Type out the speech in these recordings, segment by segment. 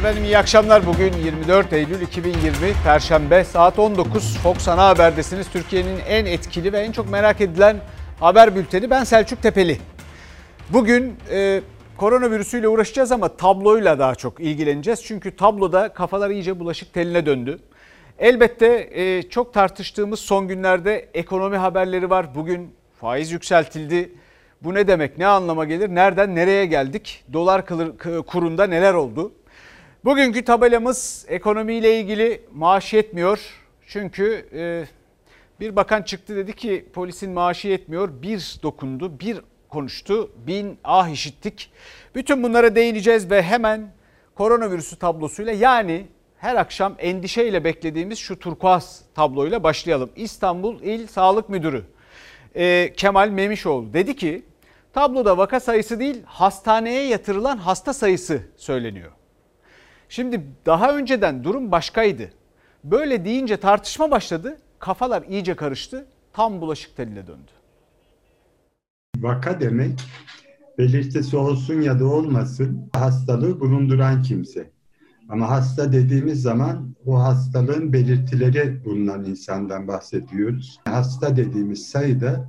Efendim iyi akşamlar. Bugün 24 Eylül 2020 Perşembe saat 19 Fox Ana Haber'desiniz. Türkiye'nin en etkili ve en çok merak edilen haber bülteni. Ben Selçuk Tepeli. Bugün e, koronavirüsüyle uğraşacağız ama tabloyla daha çok ilgileneceğiz. Çünkü tabloda kafalar iyice bulaşık teline döndü. Elbette e, çok tartıştığımız son günlerde ekonomi haberleri var. Bugün faiz yükseltildi. Bu ne demek? Ne anlama gelir? Nereden nereye geldik? Dolar kurunda neler oldu? Bugünkü tabelamız ekonomiyle ilgili maaş yetmiyor. Çünkü e, bir bakan çıktı dedi ki polisin maaşı yetmiyor. Bir dokundu, bir konuştu, bin ah işittik. Bütün bunlara değineceğiz ve hemen koronavirüsü tablosuyla yani her akşam endişeyle beklediğimiz şu turkuaz tabloyla başlayalım. İstanbul İl Sağlık Müdürü e, Kemal Memişoğlu dedi ki tabloda vaka sayısı değil hastaneye yatırılan hasta sayısı söyleniyor. Şimdi daha önceden durum başkaydı. Böyle deyince tartışma başladı. Kafalar iyice karıştı. Tam bulaşık teline döndü. Vaka demek belirtisi olsun ya da olmasın hastalığı bulunduran kimse. Ama hasta dediğimiz zaman o hastalığın belirtileri bulunan insandan bahsediyoruz. Hasta dediğimiz sayı da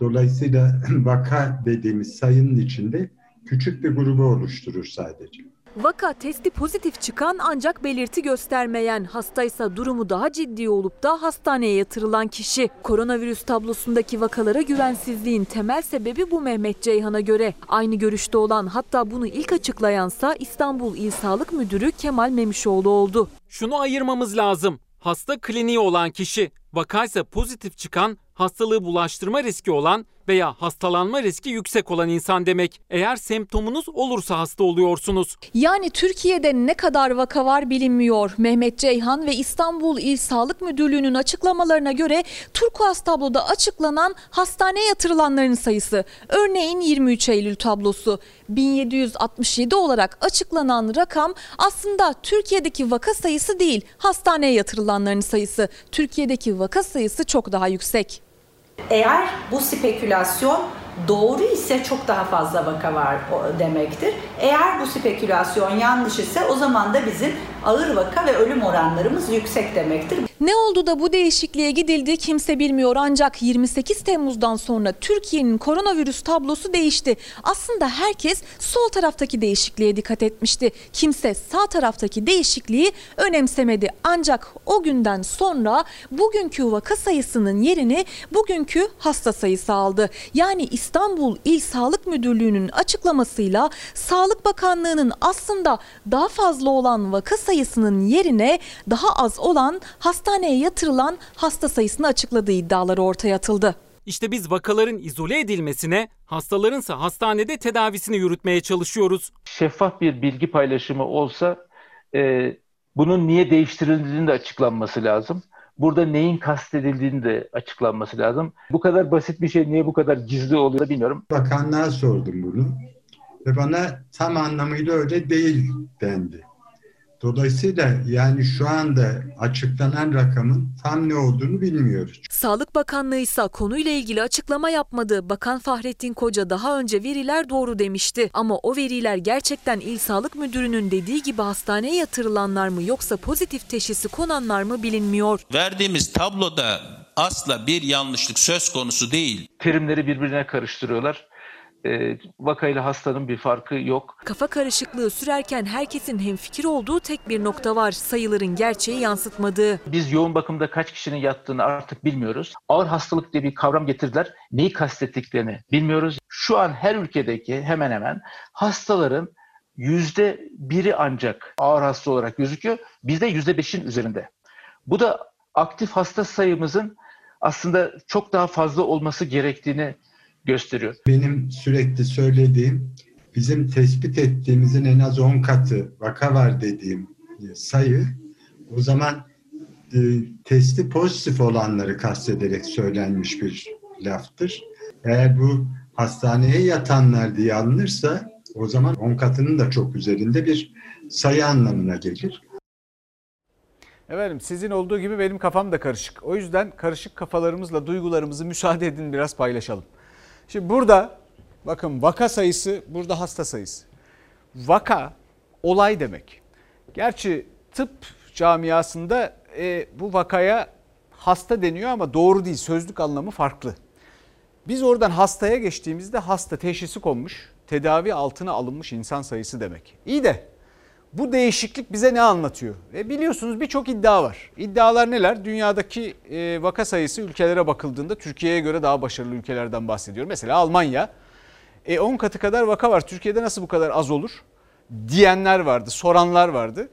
dolayısıyla vaka dediğimiz sayının içinde küçük bir grubu oluşturur sadece. Vaka testi pozitif çıkan ancak belirti göstermeyen, hastaysa durumu daha ciddi olup da hastaneye yatırılan kişi. Koronavirüs tablosundaki vakalara güvensizliğin temel sebebi bu Mehmet Ceyhan'a göre. Aynı görüşte olan hatta bunu ilk açıklayansa İstanbul İl Sağlık Müdürü Kemal Memişoğlu oldu. Şunu ayırmamız lazım. Hasta kliniği olan kişi, vakaysa pozitif çıkan hastalığı bulaştırma riski olan veya hastalanma riski yüksek olan insan demek. Eğer semptomunuz olursa hasta oluyorsunuz. Yani Türkiye'de ne kadar vaka var bilinmiyor. Mehmet Ceyhan ve İstanbul İl Sağlık Müdürlüğü'nün açıklamalarına göre Turkuaz tabloda açıklanan hastaneye yatırılanların sayısı. Örneğin 23 Eylül tablosu 1767 olarak açıklanan rakam aslında Türkiye'deki vaka sayısı değil, hastaneye yatırılanların sayısı. Türkiye'deki vaka sayısı çok daha yüksek. Eğer bu spekülasyon doğru ise çok daha fazla vaka var demektir. Eğer bu spekülasyon yanlış ise o zaman da bizim ağır vaka ve ölüm oranlarımız yüksek demektir. Ne oldu da bu değişikliğe gidildi kimse bilmiyor ancak 28 Temmuz'dan sonra Türkiye'nin koronavirüs tablosu değişti. Aslında herkes sol taraftaki değişikliğe dikkat etmişti. Kimse sağ taraftaki değişikliği önemsemedi. Ancak o günden sonra bugünkü vaka sayısının yerini bugünkü hasta sayısı aldı. Yani İl Sağlık Müdürlüğü'nün açıklamasıyla Sağlık Bakanlığı'nın aslında daha fazla olan vaka sayısının yerine daha az olan hastaneye yatırılan hasta sayısını açıkladığı iddiaları ortaya atıldı. İşte biz vakaların izole edilmesine, hastalarınsa hastanede tedavisini yürütmeye çalışıyoruz. Şeffaf bir bilgi paylaşımı olsa e, bunun niye değiştirildiğini de açıklanması lazım. Burada neyin kastedildiğini de açıklanması lazım. Bu kadar basit bir şey niye bu kadar gizli oluyor bilmiyorum. Bakanlığa sordum bunu ve bana tam anlamıyla öyle değil dendi. Dolayısıyla yani şu anda açıklanan rakamın tam ne olduğunu bilmiyoruz. Sağlık Bakanlığı ise konuyla ilgili açıklama yapmadı. Bakan Fahrettin Koca daha önce veriler doğru demişti. Ama o veriler gerçekten İl Sağlık Müdürü'nün dediği gibi hastaneye yatırılanlar mı yoksa pozitif teşhisi konanlar mı bilinmiyor. Verdiğimiz tabloda asla bir yanlışlık söz konusu değil. Terimleri birbirine karıştırıyorlar e, vakayla hastanın bir farkı yok. Kafa karışıklığı sürerken herkesin hemfikir olduğu tek bir nokta var. Sayıların gerçeği yansıtmadığı. Biz yoğun bakımda kaç kişinin yattığını artık bilmiyoruz. Ağır hastalık diye bir kavram getirdiler. Neyi kastettiklerini bilmiyoruz. Şu an her ülkedeki hemen hemen hastaların yüzde biri ancak ağır hasta olarak gözüküyor. Bizde yüzde beşin üzerinde. Bu da aktif hasta sayımızın aslında çok daha fazla olması gerektiğini gösteriyor. Benim sürekli söylediğim bizim tespit ettiğimizin en az 10 katı vaka var dediğim sayı o zaman e, testi pozitif olanları kastederek söylenmiş bir laftır. Eğer bu hastaneye yatanlar diye alınırsa o zaman 10 katının da çok üzerinde bir sayı anlamına gelir. Efendim sizin olduğu gibi benim kafam da karışık. O yüzden karışık kafalarımızla duygularımızı müsaade edin biraz paylaşalım. Şimdi burada bakın vaka sayısı burada hasta sayısı. Vaka olay demek. Gerçi tıp camiasında e, bu vakaya hasta deniyor ama doğru değil. Sözlük anlamı farklı. Biz oradan hastaya geçtiğimizde hasta teşhisi konmuş, tedavi altına alınmış insan sayısı demek. İyi de bu değişiklik bize ne anlatıyor? E biliyorsunuz birçok iddia var. İddialar neler? Dünyadaki e, vaka sayısı ülkelere bakıldığında Türkiye'ye göre daha başarılı ülkelerden bahsediyor. Mesela Almanya e 10 katı kadar vaka var. Türkiye'de nasıl bu kadar az olur? Diyenler vardı, soranlar vardı.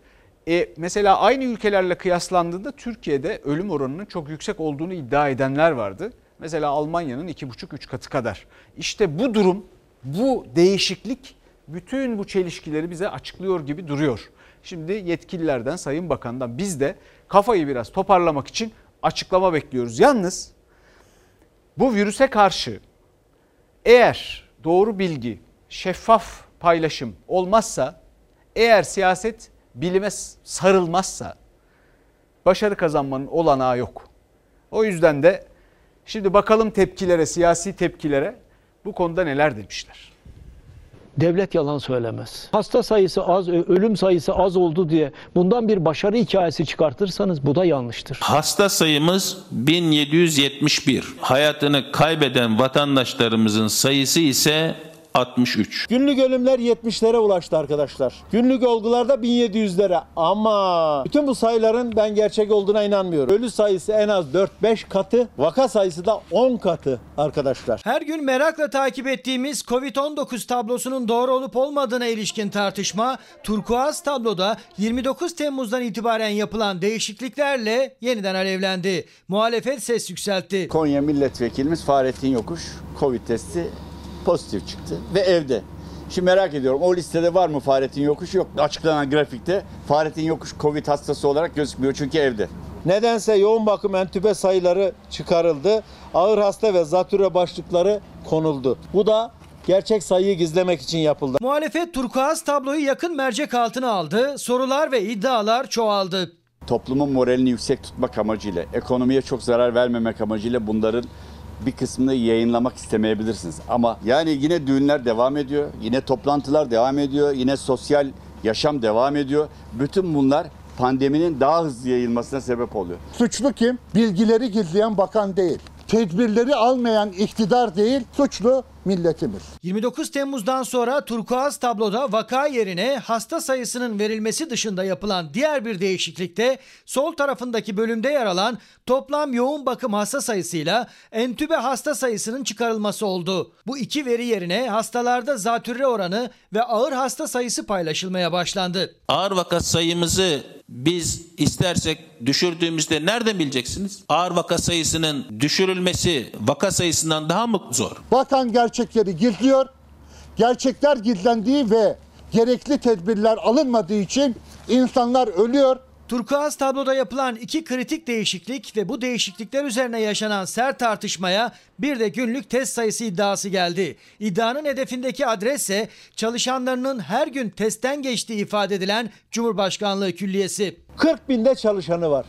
E, mesela aynı ülkelerle kıyaslandığında Türkiye'de ölüm oranının çok yüksek olduğunu iddia edenler vardı. Mesela Almanya'nın 2,5-3 katı kadar. İşte bu durum, bu değişiklik bütün bu çelişkileri bize açıklıyor gibi duruyor. Şimdi yetkililerden, Sayın Bakan'dan biz de kafayı biraz toparlamak için açıklama bekliyoruz. Yalnız bu virüse karşı eğer doğru bilgi, şeffaf paylaşım olmazsa, eğer siyaset bilime sarılmazsa başarı kazanmanın olanağı yok. O yüzden de şimdi bakalım tepkilere, siyasi tepkilere bu konuda neler demişler. Devlet yalan söylemez. Hasta sayısı az, ölüm sayısı az oldu diye bundan bir başarı hikayesi çıkartırsanız bu da yanlıştır. Hasta sayımız 1771. Hayatını kaybeden vatandaşlarımızın sayısı ise 63. Günlük ölümler 70'lere ulaştı arkadaşlar. Günlük olgularda 1700'lere ama bütün bu sayıların ben gerçek olduğuna inanmıyorum. Ölü sayısı en az 4-5 katı, vaka sayısı da 10 katı arkadaşlar. Her gün merakla takip ettiğimiz Covid-19 tablosunun doğru olup olmadığına ilişkin tartışma turkuaz tabloda 29 Temmuz'dan itibaren yapılan değişikliklerle yeniden alevlendi. Muhalefet ses yükseltti. Konya milletvekilimiz Fahrettin Yokuş Covid testi pozitif çıktı ve evde. Şimdi merak ediyorum o listede var mı Fahrettin Yokuş? Yok. Açıklanan grafikte Fahrettin Yokuş Covid hastası olarak gözükmüyor çünkü evde. Nedense yoğun bakım entübe sayıları çıkarıldı. Ağır hasta ve zatürre başlıkları konuldu. Bu da gerçek sayıyı gizlemek için yapıldı. Muhalefet turkuaz tabloyu yakın mercek altına aldı. Sorular ve iddialar çoğaldı. Toplumun moralini yüksek tutmak amacıyla, ekonomiye çok zarar vermemek amacıyla bunların bir kısmını yayınlamak istemeyebilirsiniz. Ama yani yine düğünler devam ediyor, yine toplantılar devam ediyor, yine sosyal yaşam devam ediyor. Bütün bunlar pandeminin daha hızlı yayılmasına sebep oluyor. Suçlu kim? Bilgileri gizleyen bakan değil. Tedbirleri almayan iktidar değil, suçlu milletimiz. 29 Temmuz'dan sonra turkuaz tabloda vaka yerine hasta sayısının verilmesi dışında yapılan diğer bir değişiklikte sol tarafındaki bölümde yer alan toplam yoğun bakım hasta sayısıyla entübe hasta sayısının çıkarılması oldu. Bu iki veri yerine hastalarda zatürre oranı ve ağır hasta sayısı paylaşılmaya başlandı. Ağır vaka sayımızı biz istersek düşürdüğümüzde nereden bileceksiniz? Ağır vaka sayısının düşürülmesi vaka sayısından daha mı zor? Bakan gerçekleri gizliyor. Gerçekler gizlendiği ve gerekli tedbirler alınmadığı için insanlar ölüyor. Turkuaz tabloda yapılan iki kritik değişiklik ve bu değişiklikler üzerine yaşanan sert tartışmaya bir de günlük test sayısı iddiası geldi. İddianın hedefindeki adres ise çalışanlarının her gün testten geçtiği ifade edilen Cumhurbaşkanlığı Külliyesi. 40 binde çalışanı var.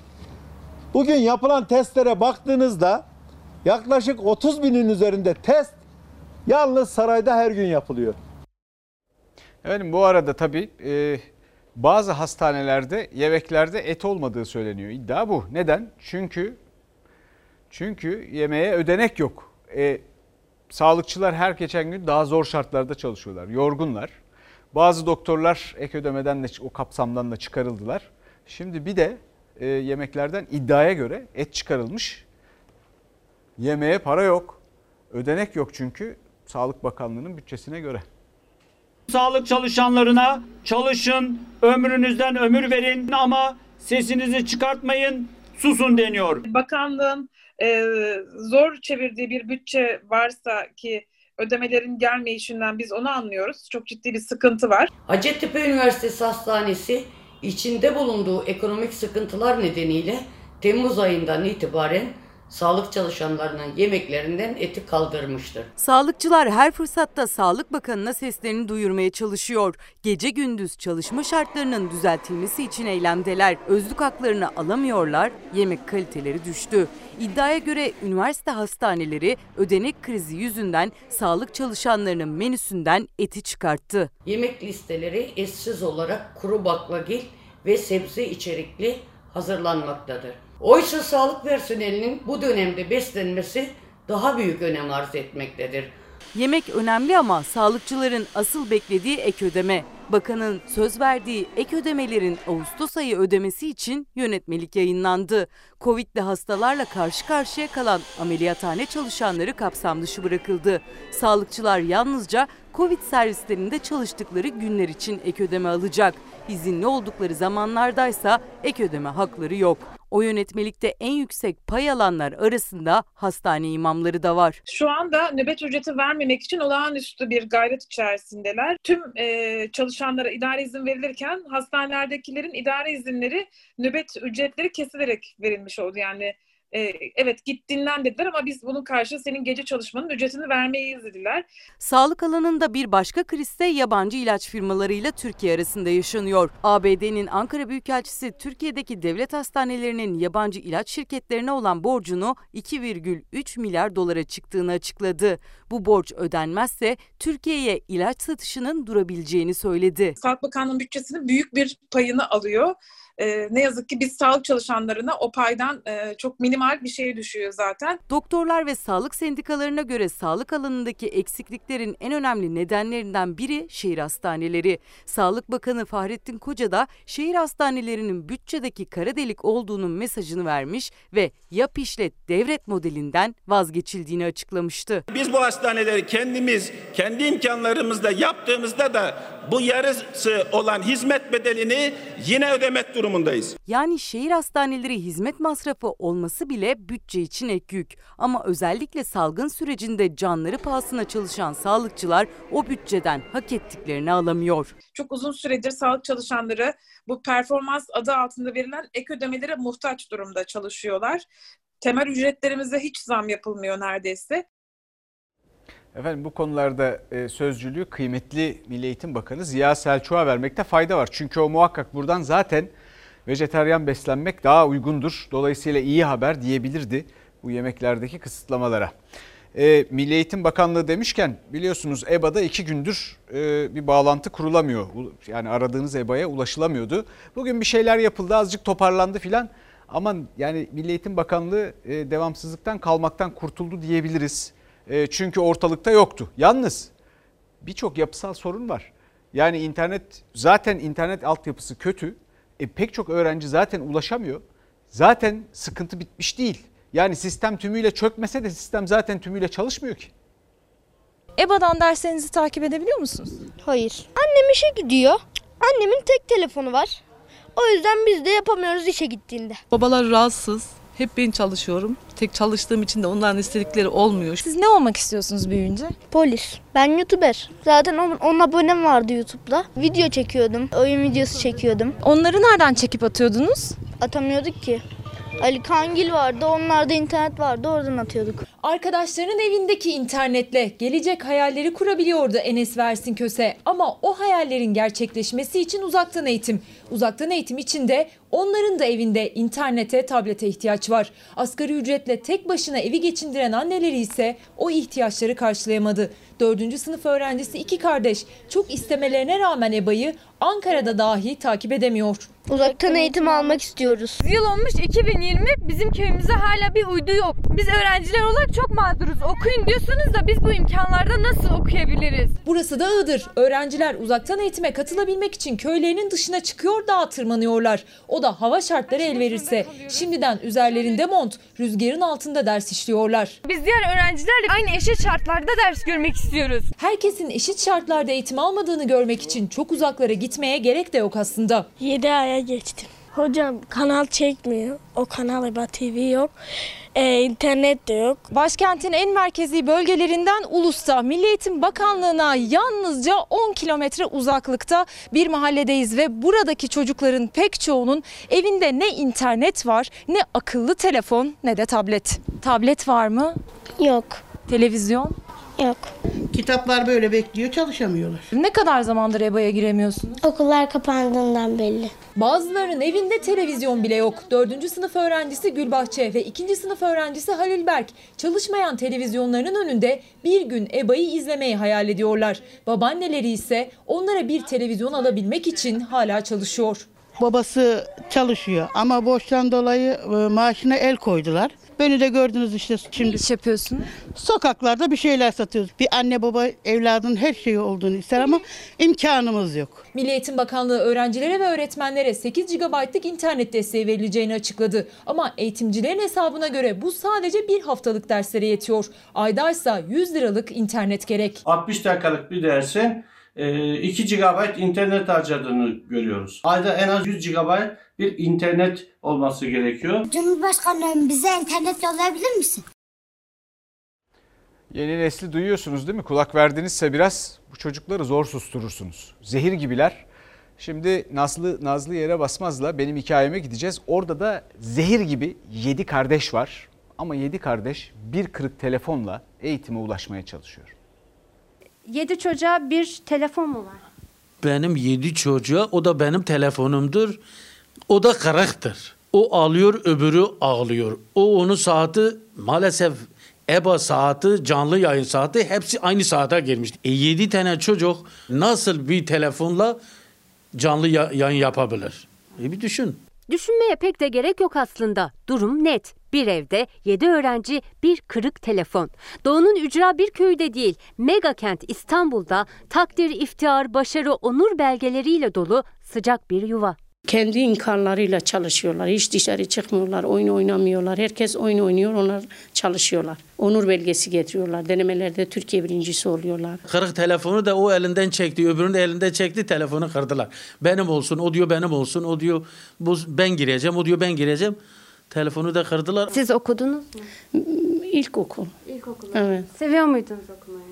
Bugün yapılan testlere baktığınızda yaklaşık 30 binin üzerinde test yalnız sarayda her gün yapılıyor. Efendim bu arada tabii e, bazı hastanelerde yemeklerde et olmadığı söyleniyor. İddia bu. Neden? Çünkü çünkü yemeğe ödenek yok. E, sağlıkçılar her geçen gün daha zor şartlarda çalışıyorlar. Yorgunlar. Bazı doktorlar ek ödemeden de o kapsamdan da çıkarıldılar. Şimdi bir de e, yemeklerden iddiaya göre et çıkarılmış. Yemeğe para yok. Ödenek yok çünkü Sağlık Bakanlığı'nın bütçesine göre. Sağlık çalışanlarına çalışın, ömrünüzden ömür verin ama sesinizi çıkartmayın, susun deniyor. Bakanlığın e, zor çevirdiği bir bütçe varsa ki ödemelerin gelmeyişinden biz onu anlıyoruz. Çok ciddi bir sıkıntı var. Hacettepe Üniversitesi Hastanesi içinde bulunduğu ekonomik sıkıntılar nedeniyle Temmuz ayından itibaren sağlık çalışanlarının yemeklerinden eti kaldırmıştır. Sağlıkçılar her fırsatta Sağlık Bakanı'na seslerini duyurmaya çalışıyor. Gece gündüz çalışma şartlarının düzeltilmesi için eylemdeler. Özlük haklarını alamıyorlar, yemek kaliteleri düştü. İddiaya göre üniversite hastaneleri ödenek krizi yüzünden sağlık çalışanlarının menüsünden eti çıkarttı. Yemek listeleri eşsiz olarak kuru baklagil ve sebze içerikli hazırlanmaktadır. Oysa sağlık personelinin bu dönemde beslenmesi daha büyük önem arz etmektedir. Yemek önemli ama sağlıkçıların asıl beklediği ek ödeme. Bakanın söz verdiği ek ödemelerin Ağustos ayı ödemesi için yönetmelik yayınlandı. Covid'li hastalarla karşı karşıya kalan ameliyathane çalışanları kapsam dışı bırakıldı. Sağlıkçılar yalnızca Covid servislerinde çalıştıkları günler için ek ödeme alacak. İzinli oldukları zamanlardaysa ek ödeme hakları yok. O yönetmelikte en yüksek pay alanlar arasında hastane imamları da var. Şu anda nöbet ücreti vermemek için olağanüstü bir gayret içerisindeler. Tüm e, çalışanlara idare izin verilirken hastanelerdekilerin idare izinleri nöbet ücretleri kesilerek verilmiş oldu. Yani e, evet git dinlen dediler ama biz bunun karşı senin gece çalışmanın ücretini vermeyiz dediler. Sağlık alanında bir başka kriz de yabancı ilaç firmalarıyla Türkiye arasında yaşanıyor. ABD'nin Ankara Büyükelçisi Türkiye'deki devlet hastanelerinin yabancı ilaç şirketlerine olan borcunu 2,3 milyar dolara çıktığını açıkladı. Bu borç ödenmezse Türkiye'ye ilaç satışının durabileceğini söyledi. Sağlık Bakanlığı'nın bütçesinin büyük bir payını alıyor. Ee, ne yazık ki biz sağlık çalışanlarına o paydan e, çok minimal bir şeye düşüyor zaten. Doktorlar ve sağlık sendikalarına göre sağlık alanındaki eksikliklerin en önemli nedenlerinden biri şehir hastaneleri. Sağlık Bakanı Fahrettin Koca da şehir hastanelerinin bütçedeki kara delik olduğunun mesajını vermiş ve yap işlet devret modelinden vazgeçildiğini açıklamıştı. Biz bu hastaneleri kendimiz kendi imkanlarımızla yaptığımızda da bu yarısı olan hizmet bedelini yine ödemek durumundayız. Yani şehir hastaneleri hizmet masrafı olması bile bütçe için ek yük. Ama özellikle salgın sürecinde canları pahasına çalışan sağlıkçılar o bütçeden hak ettiklerini alamıyor. Çok uzun süredir sağlık çalışanları bu performans adı altında verilen ek ödemelere muhtaç durumda çalışıyorlar. Temel ücretlerimize hiç zam yapılmıyor neredeyse. Efendim bu konularda e, sözcülüğü kıymetli Milli Eğitim Bakanı Ziya Selçuk'a vermekte fayda var. Çünkü o muhakkak buradan zaten vejeteryan beslenmek daha uygundur. Dolayısıyla iyi haber diyebilirdi bu yemeklerdeki kısıtlamalara. E, Milli Eğitim Bakanlığı demişken biliyorsunuz EBA'da iki gündür e, bir bağlantı kurulamıyor. Yani aradığınız EBA'ya ulaşılamıyordu. Bugün bir şeyler yapıldı azıcık toparlandı filan. Ama yani Milli Eğitim Bakanlığı e, devamsızlıktan kalmaktan kurtuldu diyebiliriz. E, çünkü ortalıkta yoktu. Yalnız birçok yapısal sorun var. Yani internet zaten internet altyapısı kötü. E, pek çok öğrenci zaten ulaşamıyor. Zaten sıkıntı bitmiş değil. Yani sistem tümüyle çökmese de sistem zaten tümüyle çalışmıyor ki. EBA'dan derslerinizi takip edebiliyor musunuz? Hayır. Annem işe gidiyor. Annemin tek telefonu var. O yüzden biz de yapamıyoruz işe gittiğinde. Babalar rahatsız. Hep ben çalışıyorum. Tek çalıştığım için de onların istedikleri olmuyor. Siz ne olmak istiyorsunuz büyüyünce? Polis. Ben YouTuber. Zaten 10 abonem vardı YouTube'da. Video çekiyordum. Oyun videosu çekiyordum. Onları nereden çekip atıyordunuz? Atamıyorduk ki. Ali Kangil vardı, onlarda internet vardı, oradan atıyorduk. Arkadaşlarının evindeki internetle gelecek hayalleri kurabiliyordu Enes Versin Köse. Ama o hayallerin gerçekleşmesi için uzaktan eğitim. Uzaktan eğitim için de onların da evinde internete, tablete ihtiyaç var. Asgari ücretle tek başına evi geçindiren anneleri ise o ihtiyaçları karşılayamadı. Dördüncü sınıf öğrencisi iki kardeş çok istemelerine rağmen EBA'yı Ankara'da dahi takip edemiyor. Uzaktan eğitim almak istiyoruz. Yıl olmuş 2020 bizim köyümüzde hala bir uydu yok. Biz öğrenciler olarak çok mağduruz. Okuyun diyorsunuz da biz bu imkanlarda nasıl okuyabiliriz? Burası da Iğdır. Öğrenciler uzaktan eğitime katılabilmek için köylerinin dışına çıkıyor dağa tırmanıyorlar. O da hava şartları el verirse. Şimdiden üzerlerinde mont, rüzgarın altında ders işliyorlar. Biz diğer öğrencilerle aynı eşit şartlarda ders görmek istiyoruz. Herkesin eşit şartlarda eğitim almadığını görmek için çok uzaklara gitmeye gerek de yok aslında. 7 aya geçtim. Hocam kanal çekmiyor. O kanal EBA TV yok. Ee, internet de yok. Başkentin en merkezi bölgelerinden Ulus'ta Milli Eğitim Bakanlığı'na yalnızca 10 kilometre uzaklıkta bir mahalledeyiz ve buradaki çocukların pek çoğunun evinde ne internet var ne akıllı telefon ne de tablet. Tablet var mı? Yok. Televizyon? Yok. Kitaplar böyle bekliyor çalışamıyorlar. Ne kadar zamandır EBA'ya giremiyorsunuz? Okullar kapandığından belli. Bazılarının evinde televizyon bile yok. Dördüncü sınıf öğrencisi Gülbahçe ve ikinci sınıf öğrencisi Halil Berk çalışmayan televizyonlarının önünde bir gün EBA'yı izlemeyi hayal ediyorlar. Babaanneleri ise onlara bir televizyon alabilmek için hala çalışıyor. Babası çalışıyor ama borçtan dolayı e, maaşına el koydular. Beni de gördünüz işte şimdi. iş yapıyorsun? Sokaklarda bir şeyler satıyoruz. Bir anne baba evladın her şeyi olduğunu ister ama imkanımız yok. Milli Eğitim Bakanlığı öğrencilere ve öğretmenlere 8 GB'lık internet desteği verileceğini açıkladı. Ama eğitimcilerin hesabına göre bu sadece bir haftalık derslere yetiyor. Aydaysa 100 liralık internet gerek. 60 dakikalık bir dersin 2 GB internet harcadığını görüyoruz. Ayda en az 100 GB bir internet olması gerekiyor. Cumhurbaşkanım bize internet yollayabilir misin? Yeni nesli duyuyorsunuz değil mi? Kulak verdinizse biraz bu çocukları zor susturursunuz. Zehir gibiler. Şimdi Nazlı Nazlı yere basmazla benim hikayeme gideceğiz. Orada da zehir gibi 7 kardeş var. Ama 7 kardeş bir kırık telefonla eğitime ulaşmaya çalışıyor. Yedi çocuğa bir telefon mu var? Benim yedi çocuğa o da benim telefonumdur. O da kırıktır. O alıyor öbürü ağlıyor. O onun saati maalesef EBA saati, canlı yayın saati hepsi aynı saate girmiş. E 7 tane çocuk nasıl bir telefonla canlı ya- yayın yapabilir? E bir düşün. Düşünmeye pek de gerek yok aslında. Durum net. Bir evde 7 öğrenci, bir kırık telefon. Doğu'nun ücra bir köyde değil, mega kent İstanbul'da takdir, iftihar, başarı, onur belgeleriyle dolu sıcak bir yuva. Kendi imkanlarıyla çalışıyorlar. Hiç dışarı çıkmıyorlar, oyun oynamıyorlar. Herkes oyun oynuyor, onlar çalışıyorlar. Onur belgesi getiriyorlar. Denemelerde Türkiye birincisi oluyorlar. Kırık telefonu da o elinden çekti, öbürünün de elinden çekti, telefonu kırdılar. Benim olsun, o diyor benim olsun, o diyor bu ben gireceğim, o diyor ben gireceğim. Telefonu da kırdılar. Siz okudunuz mu? İlkokul. İlkokul. Evet. Seviyor muydunuz okumayı?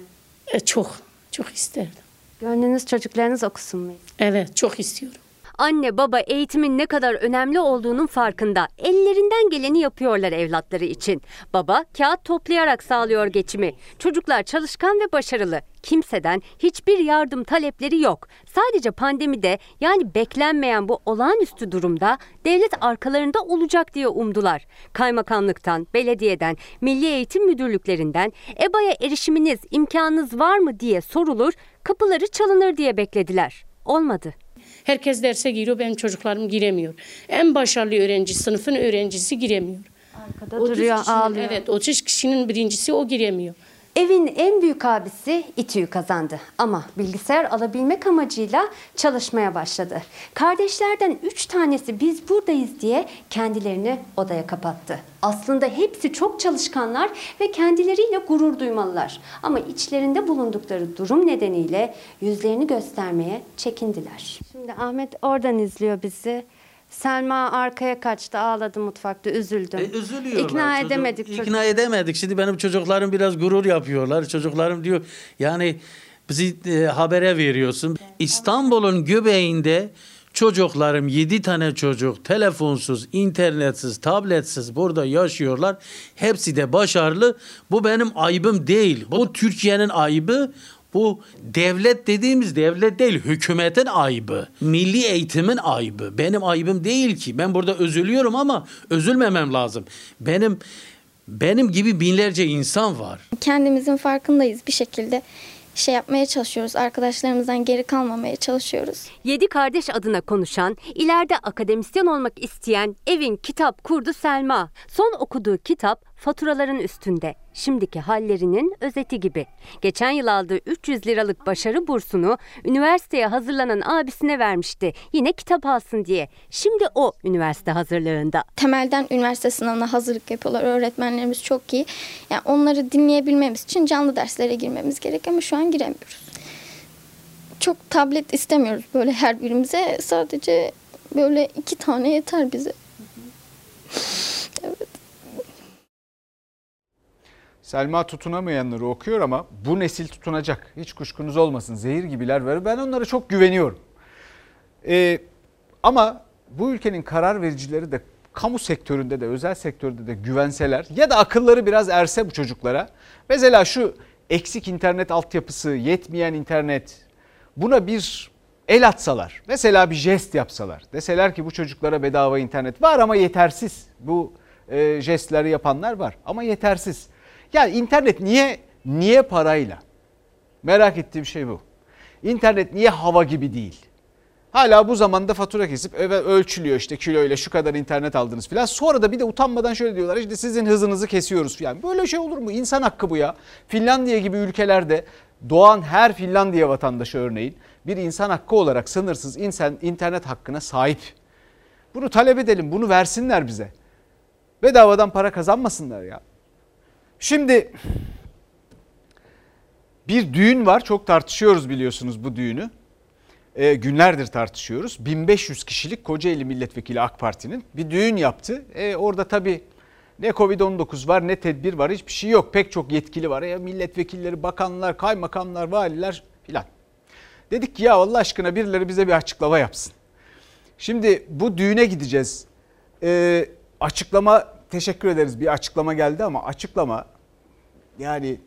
E, çok, çok isterdim. Gönlünüz çocuklarınız okusun mu? Evet, çok istiyorum. Anne baba eğitimin ne kadar önemli olduğunun farkında. Ellerinden geleni yapıyorlar evlatları için. Baba kağıt toplayarak sağlıyor geçimi. Çocuklar çalışkan ve başarılı. Kimseden hiçbir yardım talepleri yok. Sadece pandemide yani beklenmeyen bu olağanüstü durumda devlet arkalarında olacak diye umdular. Kaymakamlıktan, belediyeden, milli eğitim müdürlüklerinden EBA'ya erişiminiz, imkanınız var mı diye sorulur, kapıları çalınır diye beklediler. Olmadı. Herkes derse giriyor, benim çocuklarım giremiyor. En başarılı öğrenci, sınıfın öğrencisi giremiyor. Arkada 30 duruyor, kişinin- ağlıyor. Evet, 30 kişinin birincisi o giremiyor. Evin en büyük abisi İTÜ'yü kazandı ama bilgisayar alabilmek amacıyla çalışmaya başladı. Kardeşlerden üç tanesi biz buradayız diye kendilerini odaya kapattı. Aslında hepsi çok çalışkanlar ve kendileriyle gurur duymalılar. Ama içlerinde bulundukları durum nedeniyle yüzlerini göstermeye çekindiler. Şimdi Ahmet oradan izliyor bizi. Selma arkaya kaçtı, ağladı mutfakta, üzüldüm. E, üzülüyorlar. İkna Çocuk- edemedik. çocuk- İkna edemedik. Şimdi benim çocuklarım biraz gurur yapıyorlar. Çocuklarım diyor yani bizi e, habere veriyorsun. İstanbul'un göbeğinde çocuklarım 7 tane çocuk telefonsuz, internetsiz, tabletsiz burada yaşıyorlar. Hepsi de başarılı. Bu benim ayıbım değil. Bu Türkiye'nin ayıbı. Bu devlet dediğimiz devlet değil, hükümetin ayıbı. Milli eğitimin ayıbı. Benim ayıbım değil ki. Ben burada üzülüyorum ama üzülmemem lazım. Benim benim gibi binlerce insan var. Kendimizin farkındayız bir şekilde şey yapmaya çalışıyoruz. Arkadaşlarımızdan geri kalmamaya çalışıyoruz. Yedi kardeş adına konuşan, ileride akademisyen olmak isteyen evin kitap kurdu Selma. Son okuduğu kitap faturaların üstünde. Şimdiki hallerinin özeti gibi. Geçen yıl aldığı 300 liralık başarı bursunu üniversiteye hazırlanan abisine vermişti. Yine kitap alsın diye. Şimdi o üniversite hazırlığında. Temelden üniversite sınavına hazırlık yapıyorlar. Öğretmenlerimiz çok iyi. Yani onları dinleyebilmemiz için canlı derslere girmemiz gerek ama şu an giremiyoruz. Çok tablet istemiyoruz böyle her birimize. Sadece böyle iki tane yeter bize. Selma tutunamayanları okuyor ama bu nesil tutunacak. Hiç kuşkunuz olmasın. Zehir gibiler var. Ben onlara çok güveniyorum. Ee, ama bu ülkenin karar vericileri de kamu sektöründe de özel sektörde de güvenseler ya da akılları biraz erse bu çocuklara. Mesela şu eksik internet altyapısı, yetmeyen internet buna bir el atsalar. Mesela bir jest yapsalar. Deseler ki bu çocuklara bedava internet var ama yetersiz. Bu e, jestleri yapanlar var ama yetersiz. Yani internet niye niye parayla? Merak ettiğim şey bu. İnternet niye hava gibi değil? Hala bu zamanda fatura kesip ölçülüyor işte kiloyla şu kadar internet aldınız filan. Sonra da bir de utanmadan şöyle diyorlar işte sizin hızınızı kesiyoruz filan. Böyle şey olur mu? İnsan hakkı bu ya. Finlandiya gibi ülkelerde doğan her Finlandiya vatandaşı örneğin bir insan hakkı olarak sınırsız insan internet hakkına sahip. Bunu talep edelim, bunu versinler bize. Bedavadan para kazanmasınlar ya. Şimdi bir düğün var. Çok tartışıyoruz biliyorsunuz bu düğünü. E, günlerdir tartışıyoruz. 1500 kişilik Kocaeli Milletvekili AK Parti'nin bir düğün yaptı. E, orada tabii ne Covid-19 var ne tedbir var hiçbir şey yok. Pek çok yetkili var. Ya milletvekilleri, bakanlar, kaymakamlar, valiler filan. Dedik ki ya Allah aşkına birileri bize bir açıklama yapsın. Şimdi bu düğüne gideceğiz. E, açıklama teşekkür ederiz bir açıklama geldi ama açıklama yani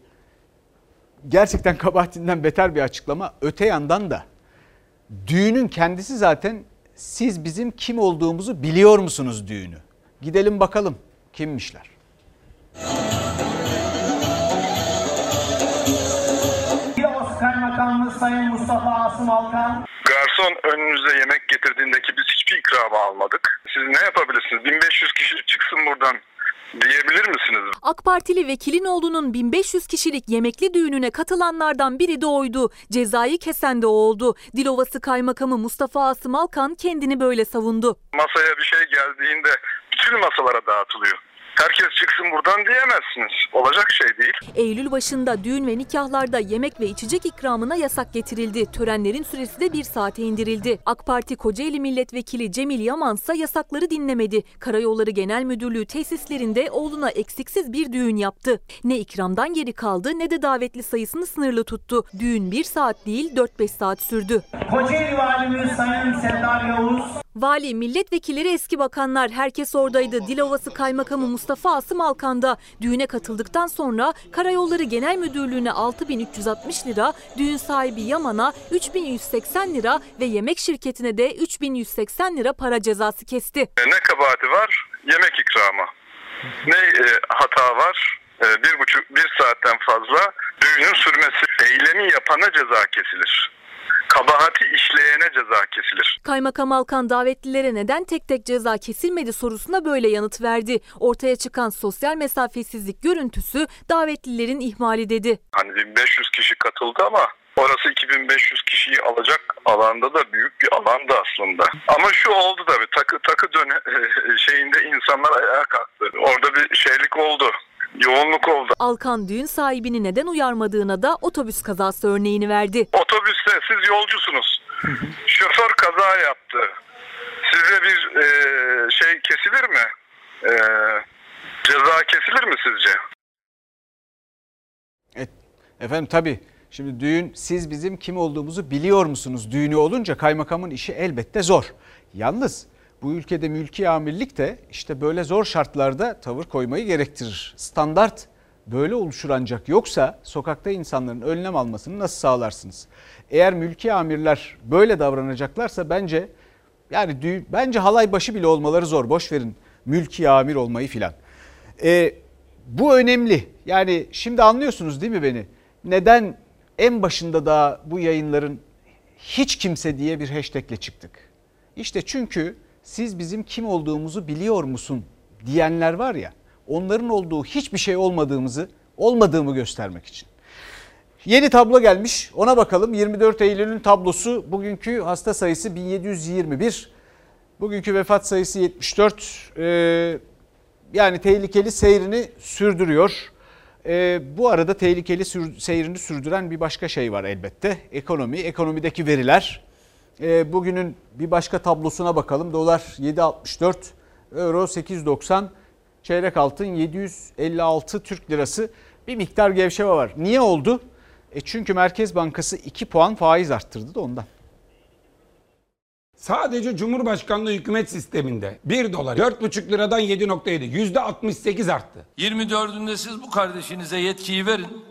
gerçekten kabahatinden beter bir açıklama. Öte yandan da düğünün kendisi zaten siz bizim kim olduğumuzu biliyor musunuz düğünü? Gidelim bakalım kimmişler. Yavuz Kaymakamımız Sayın Mustafa Asım Alkan. Garson önünüze yemek getirdiğindeki biz hiçbir ikramı almadık. Siz ne yapabilirsiniz? 1500 kişi çıksın buradan diyebilir misiniz? AK Partili Vekilinoğlu'nun 1500 kişilik yemekli düğününe katılanlardan biri de oydu. Cezayı kesen de oldu. Dilovası Kaymakamı Mustafa Asım Alkan kendini böyle savundu. Masaya bir şey geldiğinde bütün masalara dağıtılıyor. Herkes çıksın buradan diyemezsiniz. Olacak şey değil. Eylül başında düğün ve nikahlarda yemek ve içecek ikramına yasak getirildi. Törenlerin süresi de bir saate indirildi. AK Parti Kocaeli Milletvekili Cemil Yaman ise yasakları dinlemedi. Karayolları Genel Müdürlüğü tesislerinde oğluna eksiksiz bir düğün yaptı. Ne ikramdan geri kaldı ne de davetli sayısını sınırlı tuttu. Düğün bir saat değil 4-5 saat sürdü. Kocaeli Valimiz Sayın Serdar Yavuz. Vali, milletvekilleri, eski bakanlar herkes oradaydı. Dilovası Kaymakamı Mustafa Asım Alkan'da düğüne katıldıktan sonra Karayolları Genel Müdürlüğü'ne 6360 lira, düğün sahibi Yaman'a 3180 lira ve yemek şirketine de 3180 lira para cezası kesti. E, Ne kabahati var? Yemek ikramı. Ne e, hata var? E, bir buçuk, bir saatten fazla düğünün sürmesi. Eylemi yapana ceza kesilir. Kabahati işleyene ceza kesilir. Kaymakam Alkan davetlilere neden tek tek ceza kesilmedi sorusuna böyle yanıt verdi. Ortaya çıkan sosyal mesafesizlik görüntüsü davetlilerin ihmali dedi. Hani 1500 kişi katıldı ama orası 2500 kişiyi alacak alanda da büyük bir alandı aslında. Ama şu oldu tabii takı takı döne şeyinde insanlar ayağa kalktı. Orada bir şeylik oldu. Yoğunluk oldu. Alkan düğün sahibini neden uyarmadığına da otobüs kazası örneğini verdi. Otobüste siz yolcusunuz. Şoför kaza yaptı. Size bir e, şey kesilir mi? E, ceza kesilir mi sizce? Efendim tabii şimdi düğün siz bizim kim olduğumuzu biliyor musunuz? Düğünü olunca kaymakamın işi elbette zor. Yalnız bu ülkede mülki amirlik de işte böyle zor şartlarda tavır koymayı gerektirir. Standart böyle oluşur ancak yoksa sokakta insanların önlem almasını nasıl sağlarsınız? Eğer mülki amirler böyle davranacaklarsa bence yani düğün, bence halay başı bile olmaları zor. Boş verin mülki amir olmayı filan. Ee, bu önemli. Yani şimdi anlıyorsunuz değil mi beni? Neden en başında da bu yayınların hiç kimse diye bir hashtagle çıktık? İşte çünkü siz bizim kim olduğumuzu biliyor musun diyenler var ya onların olduğu hiçbir şey olmadığımızı olmadığımı göstermek için. Yeni tablo gelmiş ona bakalım 24 Eylül'ün tablosu bugünkü hasta sayısı 1721 bugünkü vefat sayısı 74 ee, yani tehlikeli seyrini sürdürüyor. Ee, bu arada tehlikeli sür, seyrini sürdüren bir başka şey var elbette ekonomi ekonomideki veriler. Ee, bugünün bir başka tablosuna bakalım dolar 7.64 euro 8.90 çeyrek altın 756 Türk lirası bir miktar gevşeme var. Niye oldu? E çünkü Merkez Bankası 2 puan faiz arttırdı da ondan. Sadece Cumhurbaşkanlığı hükümet sisteminde 1 dolar 4,5 liradan 7,7 yüzde 68 arttı. 24'ünde siz bu kardeşinize yetkiyi verin.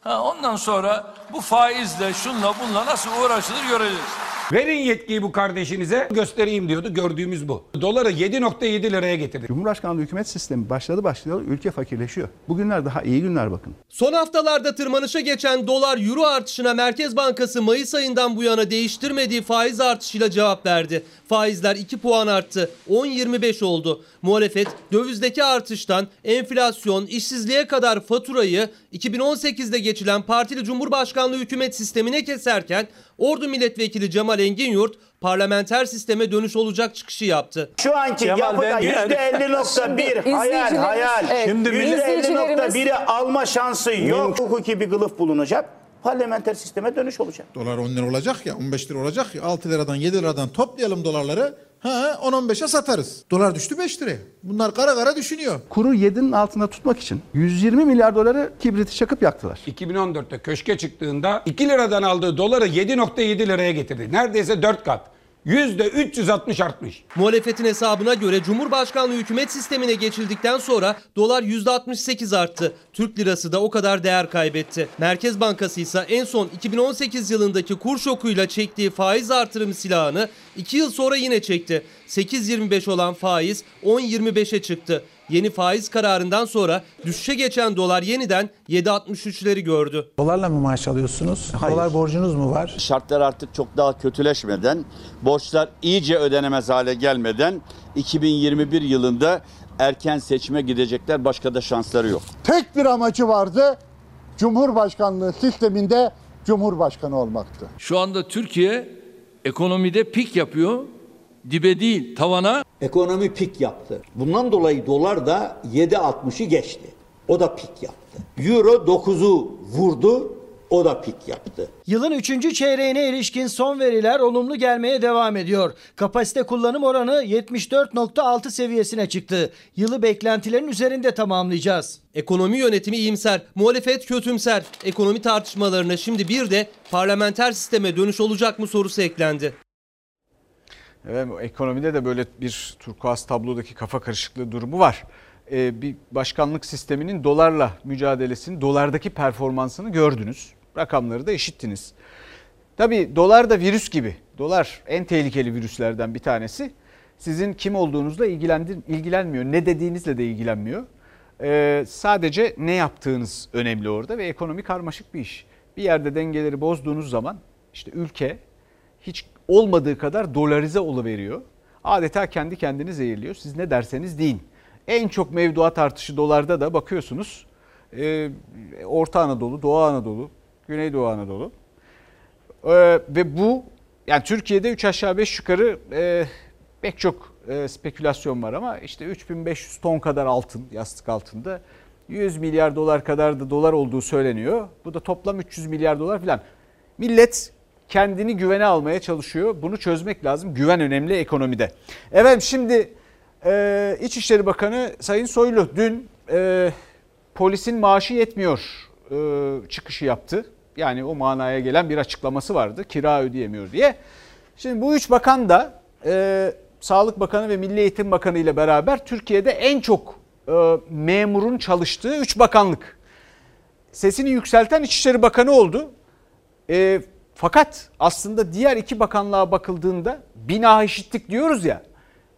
Ha, ondan sonra bu faizle şunla bunla nasıl uğraşılır göreceğiz. Verin yetkiyi bu kardeşinize göstereyim diyordu. Gördüğümüz bu. Doları 7.7 liraya getirdi. Cumhurbaşkanlığı hükümet sistemi başladı başlayalı ülke fakirleşiyor. Bugünler daha iyi günler bakın. Son haftalarda tırmanışa geçen dolar euro artışına Merkez Bankası Mayıs ayından bu yana değiştirmediği faiz artışıyla cevap verdi. Faizler 2 puan arttı. 10.25 oldu. Muhalefet dövizdeki artıştan enflasyon, işsizliğe kadar faturayı 2018'de geçilen partili Cumhurbaşkanlığı hükümet sistemine keserken Ordu Milletvekili Cemal Engin parlamenter sisteme dönüş olacak çıkışı yaptı. Şu anki Cemal, yapıda ben- %50.1 hayal İzleyicilerimiz- hayal. Evet. Şimdi İzleyicilerimiz- %50.1'i alma şansı yok. Hukuki bir kılıf bulunacak. Parlamenter sisteme dönüş olacak. Dolar 10 lira olacak ya 15 lira olacak ya 6 liradan 7 liradan toplayalım dolarları. Ha 10-15'e satarız. Dolar düştü 5 liraya. Bunlar kara kara düşünüyor. Kuru 7'nin altında tutmak için 120 milyar doları kibriti çakıp yaktılar. 2014'te köşke çıktığında 2 liradan aldığı doları 7.7 liraya getirdi. Neredeyse 4 kat. %360 artmış. Muhalefetin hesabına göre Cumhurbaşkanlığı hükümet sistemine geçildikten sonra dolar %68 arttı. Türk lirası da o kadar değer kaybetti. Merkez Bankası ise en son 2018 yılındaki kur şokuyla çektiği faiz artırım silahını 2 yıl sonra yine çekti. 8.25 olan faiz 10.25'e çıktı. Yeni faiz kararından sonra düşüşe geçen dolar yeniden 7.63'leri gördü. Dolarla mı maaş alıyorsunuz? Dolar borcunuz mu var? Şartlar artık çok daha kötüleşmeden, borçlar iyice ödenemez hale gelmeden 2021 yılında erken seçime gidecekler. Başka da şansları yok. Tek bir amacı vardı. Cumhurbaşkanlığı sisteminde Cumhurbaşkanı olmaktı. Şu anda Türkiye ekonomide pik yapıyor. Dibe değil tavana. Ekonomi pik yaptı. Bundan dolayı dolar da 7.60'ı geçti. O da pik yaptı. Euro 9'u vurdu. O da pik yaptı. Yılın 3. çeyreğine ilişkin son veriler olumlu gelmeye devam ediyor. Kapasite kullanım oranı 74.6 seviyesine çıktı. Yılı beklentilerin üzerinde tamamlayacağız. Ekonomi yönetimi iyimser, muhalefet kötümser. Ekonomi tartışmalarına şimdi bir de parlamenter sisteme dönüş olacak mı sorusu eklendi. Evet, ekonomide de böyle bir turkuaz tablodaki kafa karışıklığı durumu var. Ee, bir başkanlık sisteminin dolarla mücadelesini, dolardaki performansını gördünüz. Rakamları da işittiniz. Tabii dolar da virüs gibi. Dolar en tehlikeli virüslerden bir tanesi. Sizin kim olduğunuzla ilgilenmiyor. Ne dediğinizle de ilgilenmiyor. Ee, sadece ne yaptığınız önemli orada ve ekonomi karmaşık bir iş. Bir yerde dengeleri bozduğunuz zaman işte ülke hiç olmadığı kadar dolarize oluveriyor. Adeta kendi kendini zehirliyor. Siz ne derseniz deyin. En çok mevduat artışı dolarda da bakıyorsunuz. Ee, Orta Anadolu, Doğu Anadolu, Güneydoğu Anadolu. Ee, ve bu yani Türkiye'de 3 aşağı 5 yukarı e, pek çok e, spekülasyon var ama işte 3500 ton kadar altın yastık altında 100 milyar dolar kadar da dolar olduğu söyleniyor. Bu da toplam 300 milyar dolar falan. Millet kendini güvene almaya çalışıyor. Bunu çözmek lazım. Güven önemli ekonomide. Evet şimdi e, İçişleri Bakanı Sayın Soylu dün e, polisin maaşı yetmiyor e, çıkışı yaptı. Yani o manaya gelen bir açıklaması vardı. Kira ödeyemiyor diye. Şimdi bu üç bakan da e, Sağlık Bakanı ve Milli Eğitim Bakanı ile beraber Türkiye'de en çok e, memurun çalıştığı üç bakanlık. Sesini yükselten İçişleri Bakanı oldu. E, fakat aslında diğer iki bakanlığa bakıldığında bina eşitlik diyoruz ya.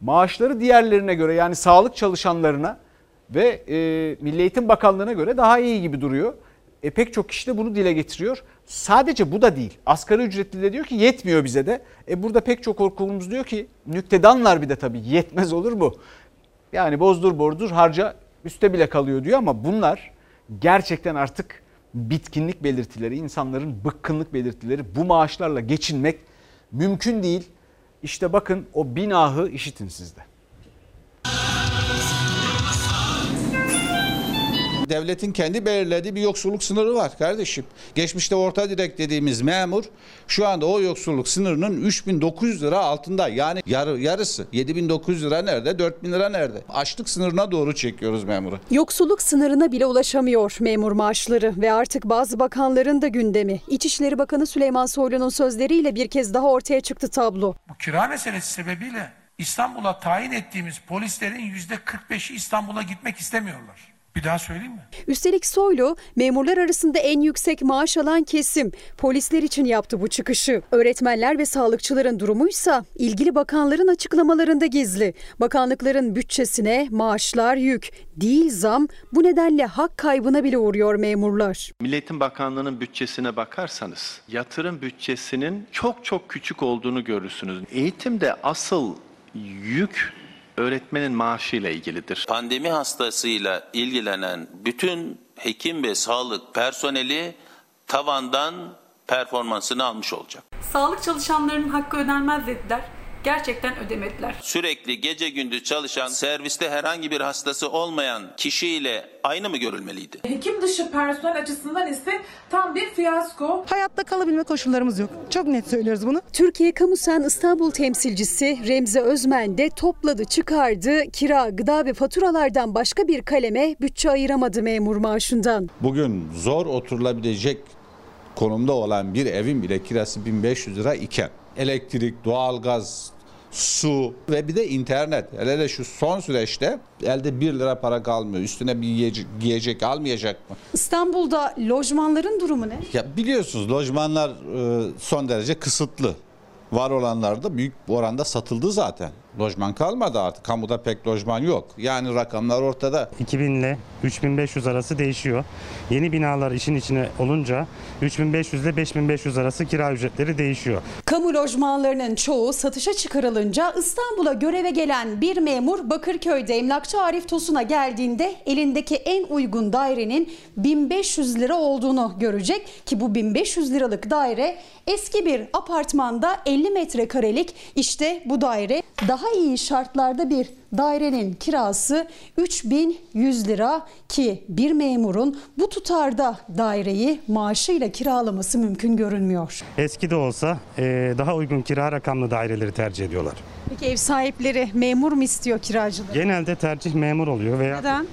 Maaşları diğerlerine göre yani sağlık çalışanlarına ve e, Milli Eğitim Bakanlığı'na göre daha iyi gibi duruyor. E, pek çok kişi de bunu dile getiriyor. Sadece bu da değil. Asgari ücretli de diyor ki yetmiyor bize de. E, burada pek çok okulumuz diyor ki nüktedanlar bir de tabii yetmez olur mu? Yani bozdur bordur harca üste bile kalıyor diyor ama bunlar gerçekten artık bitkinlik belirtileri, insanların bıkkınlık belirtileri. Bu maaşlarla geçinmek mümkün değil. İşte bakın o binahı işitin sizde. Devletin kendi belirlediği bir yoksulluk sınırı var kardeşim. Geçmişte orta direk dediğimiz memur şu anda o yoksulluk sınırının 3900 lira altında. Yani yarı, yarısı 7900 lira nerede 4000 lira nerede? Açlık sınırına doğru çekiyoruz memuru. Yoksulluk sınırına bile ulaşamıyor memur maaşları ve artık bazı bakanların da gündemi. İçişleri Bakanı Süleyman Soylu'nun sözleriyle bir kez daha ortaya çıktı tablo. Bu kira meselesi sebebiyle İstanbul'a tayin ettiğimiz polislerin yüzde 45'i İstanbul'a gitmek istemiyorlar. Bir daha söyleyeyim mi? Üstelik Soylu memurlar arasında en yüksek maaş alan kesim. Polisler için yaptı bu çıkışı. Öğretmenler ve sağlıkçıların durumuysa ilgili bakanların açıklamalarında gizli. Bakanlıkların bütçesine maaşlar yük, değil zam. Bu nedenle hak kaybına bile uğruyor memurlar. Milliyetin Bakanlığı'nın bütçesine bakarsanız yatırım bütçesinin çok çok küçük olduğunu görürsünüz. Eğitimde asıl yük öğretmenin maaşıyla ilgilidir. Pandemi hastasıyla ilgilenen bütün hekim ve sağlık personeli tavandan performansını almış olacak. Sağlık çalışanlarının hakkı ödenmez dediler. Gerçekten ödemediler. Sürekli gece gündüz çalışan, serviste herhangi bir hastası olmayan kişiyle aynı mı görülmeliydi? Hekim dışı personel açısından ise tam bir fiyasko. Hayatta kalabilme koşullarımız yok. Çok net söylüyoruz bunu. Türkiye Kamusen İstanbul temsilcisi Remzi Özmen de topladı çıkardı. Kira, gıda ve faturalardan başka bir kaleme bütçe ayıramadı memur maaşından. Bugün zor oturulabilecek konumda olan bir evin bile kirası 1500 lira iken elektrik, doğalgaz, su ve bir de internet. Hele hele şu son süreçte elde 1 lira para kalmıyor. Üstüne bir yiyecek, giyecek almayacak mı? İstanbul'da lojmanların durumu ne? Ya biliyorsunuz lojmanlar e, son derece kısıtlı. Var olanlar da büyük oranda satıldı zaten. Lojman kalmadı artık. Kamuda pek lojman yok. Yani rakamlar ortada. 2000 ile 3500 arası değişiyor. Yeni binalar işin içine olunca 3500 ile 5500 arası kira ücretleri değişiyor. Kamu lojmanlarının çoğu satışa çıkarılınca İstanbul'a göreve gelen bir memur Bakırköy'de emlakçı Arif Tosun'a geldiğinde elindeki en uygun dairenin 1500 lira olduğunu görecek ki bu 1500 liralık daire eski bir apartmanda 50 metrekarelik işte bu daire daha iyi şartlarda bir dairenin kirası 3100 lira ki bir memurun bu tutarda daireyi maaşıyla kiralaması mümkün görünmüyor. Eski de olsa e, daha uygun kira rakamlı daireleri tercih ediyorlar. Peki ev sahipleri memur mu istiyor kiracıları? Genelde tercih memur oluyor veya Neden?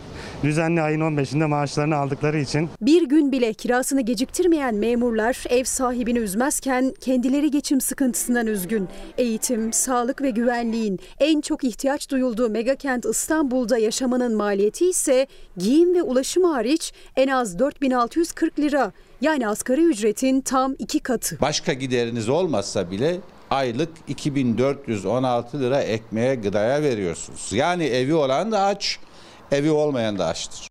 Düzenli ayın 15'inde maaşlarını aldıkları için Bir gün bile kirasını geciktirmeyen memurlar ev sahibini üzmezken kendileri geçim sıkıntısından üzgün. Eğitim, sağlık ve güvenliğin en çok ihtiyaç duyulduğu megakent İstanbul'da yaşamanın maliyeti ise giyim ve ulaşım hariç en az 4640 lira. Yani asgari ücretin tam iki katı. Başka gideriniz olmazsa bile aylık 2416 lira ekmeğe gıdaya veriyorsunuz. Yani evi olan da aç, evi olmayan da açtır.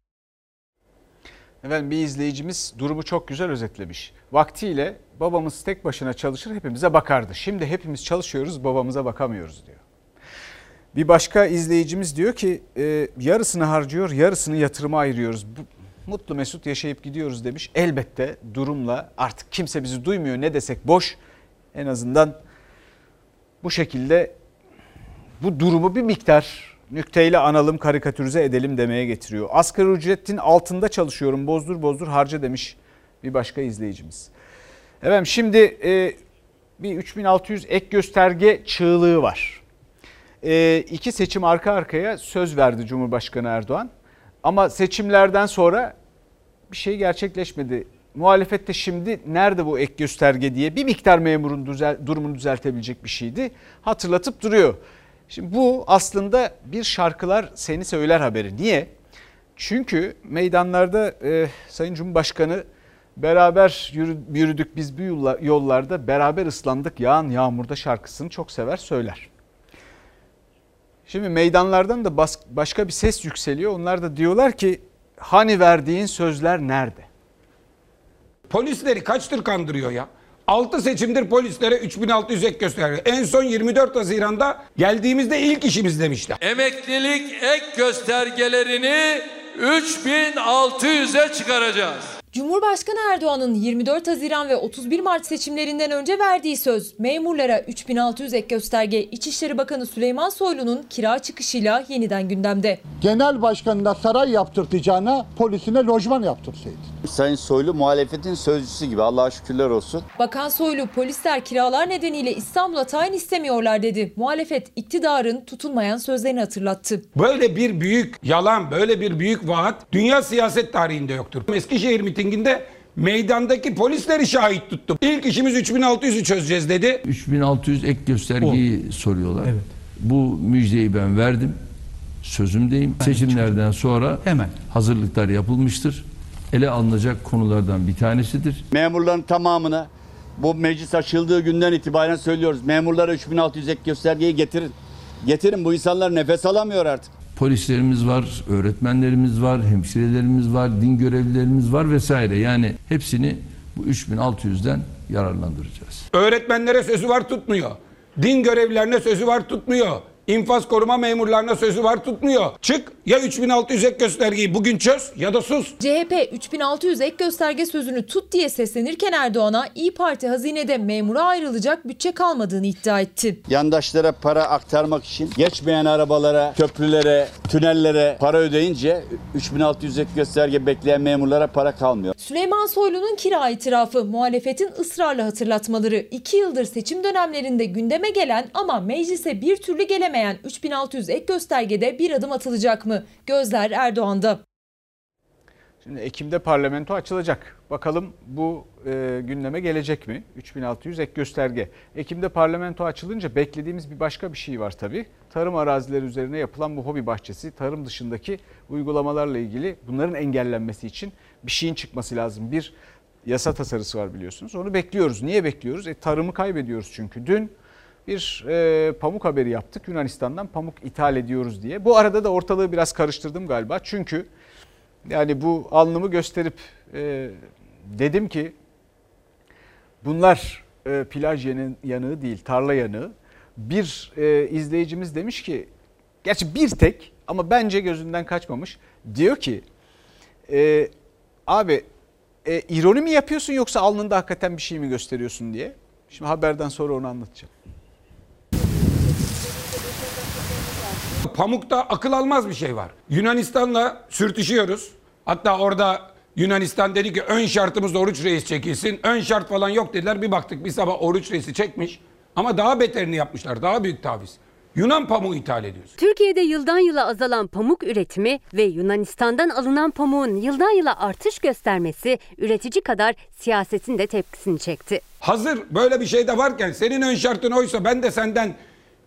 Efendim bir izleyicimiz durumu çok güzel özetlemiş. Vaktiyle babamız tek başına çalışır hepimize bakardı. Şimdi hepimiz çalışıyoruz babamıza bakamıyoruz diyor. Bir başka izleyicimiz diyor ki e, yarısını harcıyor yarısını yatırıma ayırıyoruz. Bu, mutlu mesut yaşayıp gidiyoruz demiş. Elbette durumla artık kimse bizi duymuyor ne desek boş. En azından bu şekilde bu durumu bir miktar nükteyle analım karikatürize edelim demeye getiriyor. Asgari ücretin altında çalışıyorum bozdur bozdur harca demiş bir başka izleyicimiz. Efendim şimdi e, bir 3600 ek gösterge çığlığı var. E, iki seçim arka arkaya söz verdi Cumhurbaşkanı Erdoğan. Ama seçimlerden sonra bir şey gerçekleşmedi. Muhalefette şimdi nerede bu ek gösterge diye bir miktar memurun düzel, durumunu düzeltebilecek bir şeydi. Hatırlatıp duruyor. Şimdi bu aslında bir şarkılar seni söyler haberi. Niye? Çünkü meydanlarda e, Sayın Cumhurbaşkanı beraber yürüdük biz bu yollarda beraber ıslandık yağan yağmurda şarkısını çok sever söyler. Şimdi meydanlardan da bas, başka bir ses yükseliyor. Onlar da diyorlar ki hani verdiğin sözler nerede? Polisleri kaçtır kandırıyor ya? 6 seçimdir polislere 3600 ek gösteriyor. En son 24 Haziran'da geldiğimizde ilk işimiz demişler. Emeklilik ek göstergelerini 3600'e çıkaracağız. Cumhurbaşkanı Erdoğan'ın 24 Haziran ve 31 Mart seçimlerinden önce verdiği söz memurlara 3600 ek gösterge İçişleri Bakanı Süleyman Soylu'nun kira çıkışıyla yeniden gündemde. Genel başkanına saray yaptırtacağına polisine lojman yaptırsaydı. Sayın Soylu muhalefetin sözcüsü gibi Allah'a şükürler olsun. Bakan Soylu polisler kiralar nedeniyle İstanbul'a tayin istemiyorlar dedi. Muhalefet iktidarın tutulmayan sözlerini hatırlattı. Böyle bir büyük yalan, böyle bir büyük vaat dünya siyaset tarihinde yoktur. Eskişehir mitinginde meydandaki polisleri şahit tuttu. İlk işimiz 3600'ü çözeceğiz dedi. 3600 ek göstergeyi soruyorlar. Evet. Bu müjdeyi ben verdim. sözümdeyim. Seçimlerden sonra hemen hazırlıklar yapılmıştır. Ele alınacak konulardan bir tanesidir. Memurların tamamına bu meclis açıldığı günden itibaren söylüyoruz. Memurlara 3600 ek göstergeyi getirin. Getirin bu insanlar nefes alamıyor artık. Polislerimiz var, öğretmenlerimiz var, hemşirelerimiz var, din görevlilerimiz var vesaire. Yani hepsini bu 3600'den yararlandıracağız. Öğretmenlere sözü var tutmuyor. Din görevlilerine sözü var tutmuyor. İnfaz koruma memurlarına sözü var tutmuyor. Çık ya 3600 ek göstergeyi bugün çöz ya da sus. CHP 3600 ek gösterge sözünü tut diye seslenirken Erdoğan'a İyi Parti hazinede memura ayrılacak bütçe kalmadığını iddia etti. Yandaşlara para aktarmak için geçmeyen arabalara, köprülere, tünellere para ödeyince 3600 ek gösterge bekleyen memurlara para kalmıyor. Süleyman Soylu'nun kira itirafı, muhalefetin ısrarla hatırlatmaları, 2 yıldır seçim dönemlerinde gündeme gelen ama meclise bir türlü gelemeyen 3600 ek göstergede bir adım atılacak mı? Gözler Erdoğan'da. Şimdi Ekim'de parlamento açılacak. Bakalım bu e, gündeme gelecek mi? 3600 ek gösterge. Ekim'de parlamento açılınca beklediğimiz bir başka bir şey var tabii. Tarım arazileri üzerine yapılan bu hobi bahçesi, tarım dışındaki uygulamalarla ilgili bunların engellenmesi için bir şeyin çıkması lazım. Bir yasa tasarısı var biliyorsunuz. Onu bekliyoruz. Niye bekliyoruz? E, tarımı kaybediyoruz çünkü. Dün bir e, pamuk haberi yaptık. Yunanistan'dan pamuk ithal ediyoruz diye. Bu arada da ortalığı biraz karıştırdım galiba. Çünkü yani bu alnımı gösterip e, dedim ki bunlar e, plaj yanı, yanığı değil tarla yanığı. Bir e, izleyicimiz demiş ki gerçi bir tek ama bence gözünden kaçmamış. Diyor ki e, abi e, ironi mi yapıyorsun yoksa alnında hakikaten bir şey mi gösteriyorsun diye. Şimdi haberden sonra onu anlatacağım. Pamukta akıl almaz bir şey var. Yunanistan'la sürtüşüyoruz. Hatta orada Yunanistan dedi ki ön şartımız oruç reis çekilsin. Ön şart falan yok dediler. Bir baktık bir sabah oruç reisi çekmiş. Ama daha beterini yapmışlar. Daha büyük taviz. Yunan pamuğu ithal ediyoruz. Türkiye'de yıldan yıla azalan pamuk üretimi ve Yunanistan'dan alınan pamuğun yıldan yıla artış göstermesi üretici kadar siyasetin de tepkisini çekti. Hazır böyle bir şey de varken senin ön şartın oysa ben de senden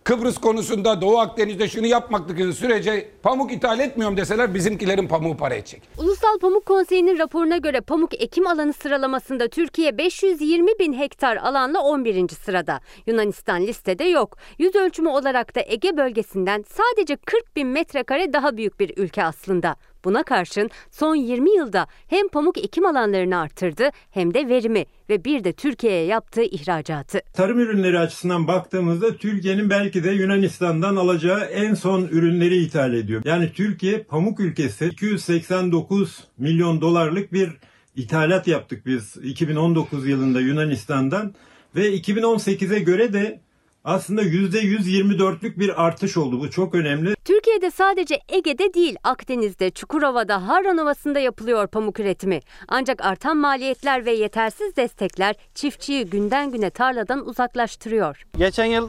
Kıbrıs konusunda Doğu Akdeniz'de şunu yapmaktıkları sürece pamuk ithal etmiyorum deseler bizimkilerin pamuğu para edecek. Ulusal Pamuk Konseyi'nin raporuna göre pamuk ekim alanı sıralamasında Türkiye 520 bin hektar alanla 11. sırada. Yunanistan listede yok. Yüz ölçümü olarak da Ege bölgesinden sadece 40 bin metrekare daha büyük bir ülke aslında. Buna karşın son 20 yılda hem pamuk ekim alanlarını arttırdı hem de verimi ve bir de Türkiye'ye yaptığı ihracatı. Tarım ürünleri açısından baktığımızda Türkiye'nin belki de Yunanistan'dan alacağı en son ürünleri ithal ediyor. Yani Türkiye pamuk ülkesi 289 milyon dolarlık bir ithalat yaptık biz 2019 yılında Yunanistan'dan ve 2018'e göre de aslında %124'lük bir artış oldu. Bu çok önemli. Türkiye'de sadece Ege'de değil Akdeniz'de, Çukurova'da, Harran Ovası'nda yapılıyor pamuk üretimi. Ancak artan maliyetler ve yetersiz destekler çiftçiyi günden güne tarladan uzaklaştırıyor. Geçen yıl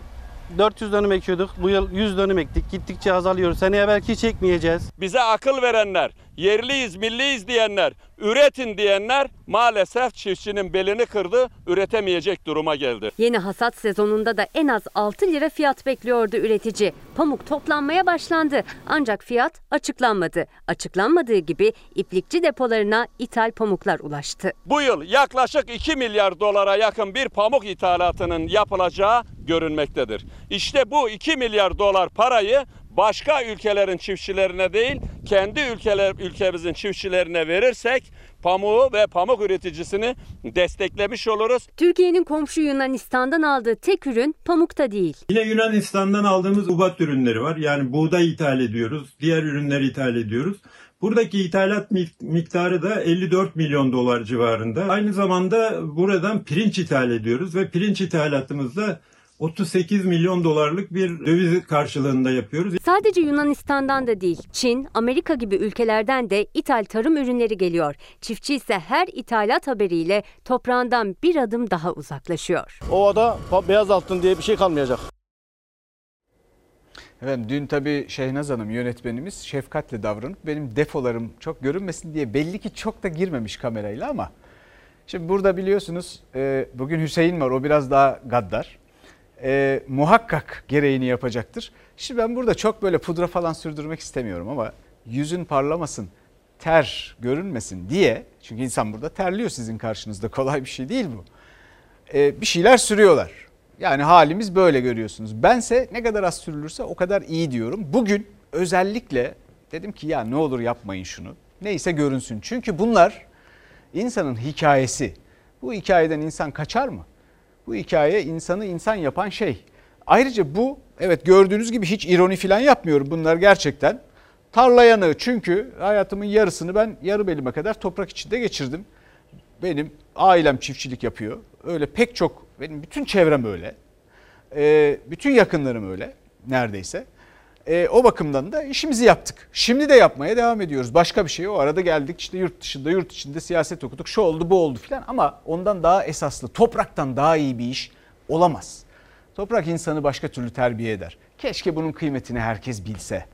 400 dönüm ekiyorduk. Bu yıl 100 dönüm ektik. Gittikçe azalıyor. Seneye belki hiç ekmeyeceğiz. Bize akıl verenler, yerliyiz, milliyiz diyenler, üretin diyenler maalesef çiftçinin belini kırdı, üretemeyecek duruma geldi. Yeni hasat sezonunda da en az 6 lira fiyat bekliyordu üretici. Pamuk toplanmaya başlandı ancak fiyat açıklanmadı. Açıklanmadığı gibi iplikçi depolarına ithal pamuklar ulaştı. Bu yıl yaklaşık 2 milyar dolara yakın bir pamuk ithalatının yapılacağı görünmektedir. İşte bu 2 milyar dolar parayı başka ülkelerin çiftçilerine değil, kendi ülkeler ülkemizin çiftçilerine verirsek pamuğu ve pamuk üreticisini desteklemiş oluruz. Türkiye'nin komşu Yunanistan'dan aldığı tek ürün pamukta değil. Yine Yunanistan'dan aldığımız ubat ürünleri var. Yani buğday ithal ediyoruz, diğer ürünleri ithal ediyoruz. Buradaki ithalat miktarı da 54 milyon dolar civarında. Aynı zamanda buradan pirinç ithal ediyoruz ve pirinç ithalatımızda 38 milyon dolarlık bir döviz karşılığında yapıyoruz. Sadece Yunanistan'dan da değil, Çin, Amerika gibi ülkelerden de ithal tarım ürünleri geliyor. Çiftçi ise her ithalat haberiyle toprağından bir adım daha uzaklaşıyor. Ovada beyaz altın diye bir şey kalmayacak. Efendim dün tabii Şehnaz Hanım yönetmenimiz şefkatle davranıp benim defolarım çok görünmesin diye belli ki çok da girmemiş kamerayla ama şimdi burada biliyorsunuz bugün Hüseyin var o biraz daha gaddar. E, muhakkak gereğini yapacaktır. Şimdi ben burada çok böyle pudra falan sürdürmek istemiyorum ama yüzün parlamasın, ter görünmesin diye çünkü insan burada terliyor sizin karşınızda kolay bir şey değil bu. E, bir şeyler sürüyorlar. Yani halimiz böyle görüyorsunuz. Bense ne kadar az sürülürse o kadar iyi diyorum. Bugün özellikle dedim ki ya ne olur yapmayın şunu. Neyse görünsün. Çünkü bunlar insanın hikayesi. Bu hikayeden insan kaçar mı? Bu hikaye insanı insan yapan şey. Ayrıca bu evet gördüğünüz gibi hiç ironi falan yapmıyorum. Bunlar gerçekten tarla yanığı. Çünkü hayatımın yarısını ben yarı belime kadar toprak içinde geçirdim. Benim ailem çiftçilik yapıyor. Öyle pek çok benim bütün çevrem öyle. Ee, bütün yakınlarım öyle neredeyse. Ee, o bakımdan da işimizi yaptık. Şimdi de yapmaya devam ediyoruz. Başka bir şey o arada geldik işte yurt dışında yurt içinde siyaset okuduk. Şu oldu bu oldu filan ama ondan daha esaslı topraktan daha iyi bir iş olamaz. Toprak insanı başka türlü terbiye eder. Keşke bunun kıymetini herkes bilse.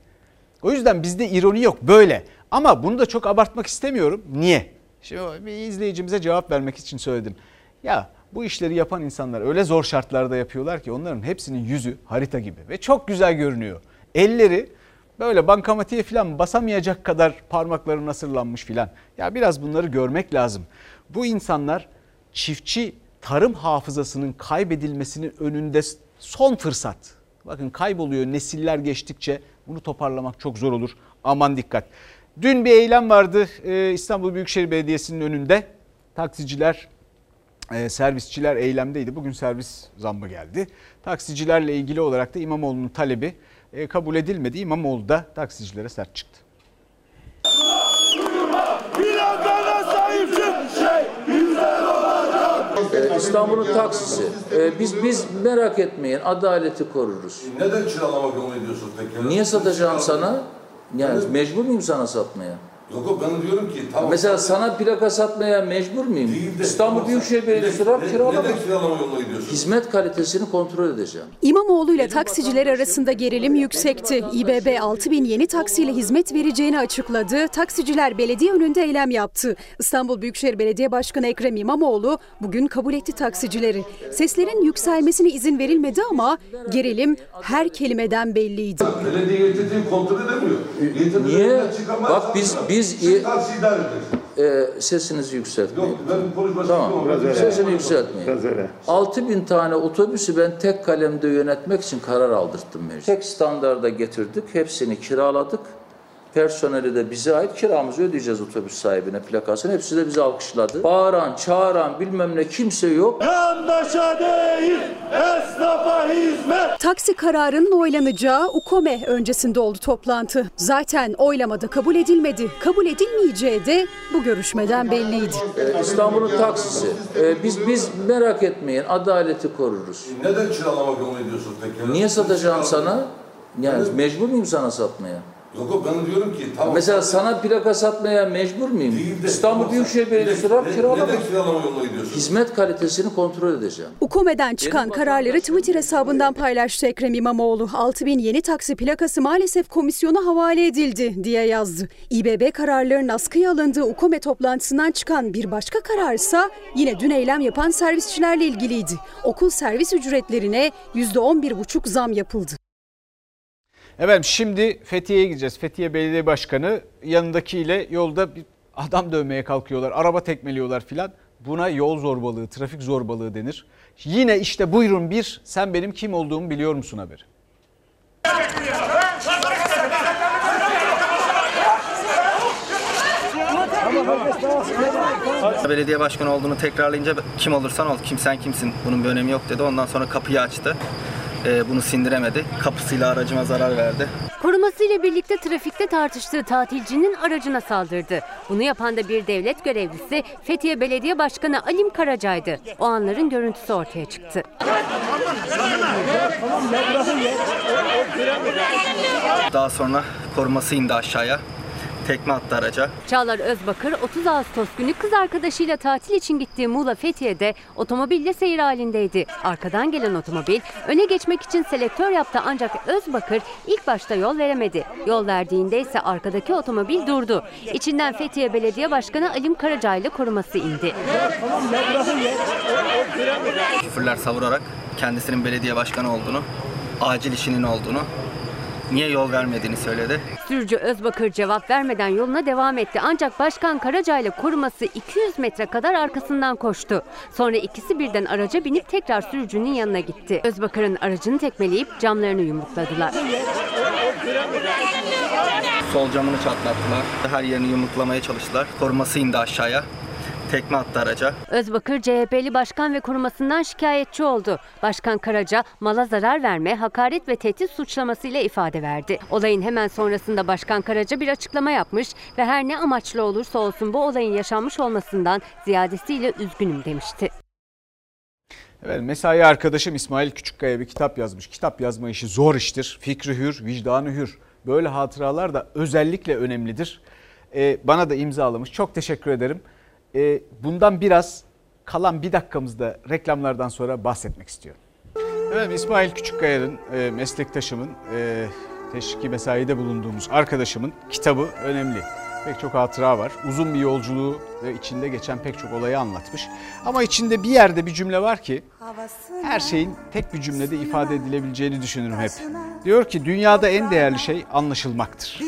O yüzden bizde ironi yok böyle. Ama bunu da çok abartmak istemiyorum. Niye? Şimdi bir izleyicimize cevap vermek için söyledim. Ya bu işleri yapan insanlar öyle zor şartlarda yapıyorlar ki onların hepsinin yüzü harita gibi ve çok güzel görünüyor. Elleri böyle bankamatiğe falan basamayacak kadar parmakları nasırlanmış filan. Ya biraz bunları görmek lazım. Bu insanlar çiftçi tarım hafızasının kaybedilmesinin önünde son fırsat. Bakın kayboluyor nesiller geçtikçe bunu toparlamak çok zor olur. Aman dikkat. Dün bir eylem vardı e, İstanbul Büyükşehir Belediyesi'nin önünde. Taksiciler, e, servisçiler eylemdeydi. Bugün servis zammı geldi. Taksicilerle ilgili olarak da İmamoğlu'nun talebi kabul edilmedi. İmamoğlu da taksicilere sert çıktı. Ee, İstanbul'un taksisi. Ee, biz biz merak etmeyin adaleti koruruz. Neden kiralamak yolunu ediyorsun peki? Niye satacağım sana? Yani mecbur muyum sana satmaya? Yok yok ben diyorum ki tamam. Mesela sana plaka satmaya mecbur muyum? İstanbul Büyükşehir Belediyesi olarak kiralama. Neden kiralama yoluna gidiyorsun? Hizmet kalitesini kontrol edeceğim. İmamoğlu ile taksiciler arasında gerilim yüksekti. İBB 6 bin yeni taksiyle hizmet vereceğini açıkladı. Taksiciler belediye önünde eylem yaptı. İstanbul Büyükşehir Belediye Başkanı Ekrem İmamoğlu bugün kabul etti taksicileri. Seslerin yükselmesine izin verilmedi ama gerilim her kelimeden belliydi. Belediye yetkili kontrol edemiyor. Niye? Bak biz biz Siz taksi idare edin. e, sesinizi yükseltmeyin. Yok ben konuşmasını Tamam. Biraz Sesini yükseltmeyin. 6 bin tane otobüsü ben tek kalemde yönetmek için karar aldırttım meclis. Tek standarda getirdik. Hepsini kiraladık. Personeli de bize ait kiramızı ödeyeceğiz otobüs sahibine plakasını. Hepsi de bizi alkışladı. Bağıran, çağıran bilmem ne kimse yok. Yandaşa değil, esnafa hizmet. Taksi kararının oylanacağı UKOME öncesinde oldu toplantı. Zaten oylamada kabul edilmedi. Kabul edilmeyeceği de bu görüşmeden belliydi. Ee, İstanbul'un taksisi. Ee, biz biz merak etmeyin adaleti koruruz. Neden kiralamak yoluna gidiyorsun peki? Niye satacağım sana? Yani mecbur muyum sana satmaya? Yok yok ben diyorum ki tamam. Mesela sana plaka satmaya mecbur muyum? Değil de- İstanbul Büyükşehir Belediyesi Ne- kiralama. Neden kiralama yoluna gidiyorsun? Hizmet kalitesini kontrol edeceğim. UKOME'den çıkan kararları Twitter hesabından paylaştı Ekrem İmamoğlu. 6 bin yeni taksi plakası maalesef komisyona havale edildi diye yazdı. İBB kararlarının askıya alındığı UKOME toplantısından çıkan bir başka kararsa yine dün eylem yapan servisçilerle ilgiliydi. Okul servis ücretlerine %11,5 zam yapıldı. Efendim şimdi Fethiye'ye gideceğiz. Fethiye Belediye Başkanı yanındakiyle yolda bir adam dövmeye kalkıyorlar. Araba tekmeliyorlar filan. Buna yol zorbalığı, trafik zorbalığı denir. Yine işte buyurun bir sen benim kim olduğumu biliyor musun haberi. Belediye başkanı olduğunu tekrarlayınca kim olursan ol, kimsen kimsin bunun bir önemi yok dedi. Ondan sonra kapıyı açtı. Ee, bunu sindiremedi. Kapısıyla aracıma zarar verdi. Korumasıyla birlikte trafikte tartıştığı tatilcinin aracına saldırdı. Bunu yapan da bir devlet görevlisi Fethiye Belediye Başkanı Alim Karaca'ydı. O anların görüntüsü ortaya çıktı. Daha sonra koruması indi aşağıya. Tekme attı araca. Çağlar Özbakır 30 Ağustos günü kız arkadaşıyla tatil için gittiği Muğla Fethiye'de otomobille seyir halindeydi. Arkadan gelen otomobil öne geçmek için selektör yaptı ancak Özbakır ilk başta yol veremedi. Yol verdiğinde ise arkadaki otomobil durdu. İçinden Fethiye Belediye Başkanı Alim Karaca ile koruması indi. Küfürler savurarak kendisinin belediye başkanı olduğunu, acil işinin olduğunu, niye yol vermediğini söyledi. Sürücü Özbakır cevap vermeden yoluna devam etti. Ancak Başkan Karaca ile koruması 200 metre kadar arkasından koştu. Sonra ikisi birden araca binip tekrar sürücünün yanına gitti. Özbakır'ın aracını tekmeleyip camlarını yumrukladılar. Sol camını çatlattılar. Her yerini yumruklamaya çalıştılar. Koruması indi aşağıya. Tekme attı araca. Özbakır CHP'li başkan ve korumasından şikayetçi oldu. Başkan Karaca mala zarar verme, hakaret ve tehdit suçlamasıyla ifade verdi. Olayın hemen sonrasında Başkan Karaca bir açıklama yapmış ve her ne amaçlı olursa olsun bu olayın yaşanmış olmasından ziyadesiyle üzgünüm demişti. Evet, mesai arkadaşım İsmail Küçükkaya bir kitap yazmış. Kitap yazma işi zor iştir. Fikri hür, vicdanı hür. Böyle hatıralar da özellikle önemlidir. Ee, bana da imzalamış. Çok teşekkür ederim. Ee, bundan biraz kalan bir dakikamızda reklamlardan sonra bahsetmek istiyorum. Evet İsmail Küçükkaya'nın e, meslektaşımın e, teşviki mesaide bulunduğumuz arkadaşımın kitabı önemli. Pek çok hatıra var. Uzun bir yolculuğu ve içinde geçen pek çok olayı anlatmış. Ama içinde bir yerde bir cümle var ki her şeyin tek bir cümlede ifade edilebileceğini düşünürüm hep. Diyor ki dünyada en değerli şey anlaşılmaktır.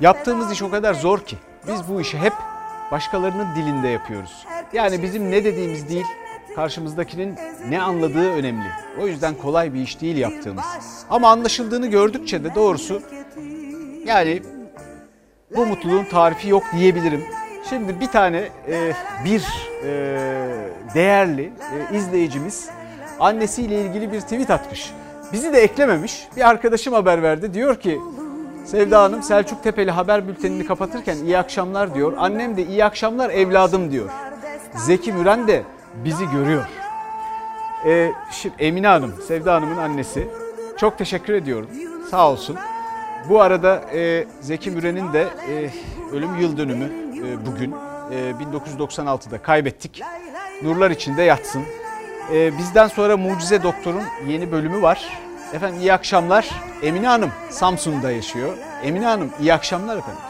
Yaptığımız iş o kadar zor ki biz bu işi hep başkalarının dilinde yapıyoruz. Yani bizim ne dediğimiz değil, karşımızdakinin ne anladığı önemli. O yüzden kolay bir iş değil yaptığımız. Ama anlaşıldığını gördükçe de doğrusu yani bu mutluluğun tarifi yok diyebilirim. Şimdi bir tane e, bir e, değerli e, izleyicimiz annesiyle ilgili bir tweet atmış. Bizi de eklememiş. Bir arkadaşım haber verdi. Diyor ki Sevda Hanım Selçuk Tepeli haber bültenini kapatırken iyi akşamlar diyor. Annem de iyi akşamlar evladım diyor. Zeki Müren de bizi görüyor. Ee, şimdi Emine Hanım, Sevda Hanım'ın annesi. Çok teşekkür ediyorum. Sağ olsun. Bu arada e, Zeki Müren'in de e, ölüm yıl dönümü e, bugün. E, 1996'da kaybettik. Nurlar içinde yatsın. E, bizden sonra Mucize Doktor'un yeni bölümü var. Efendim iyi akşamlar. Emine Hanım Samsun'da yaşıyor. Emine Hanım iyi akşamlar efendim.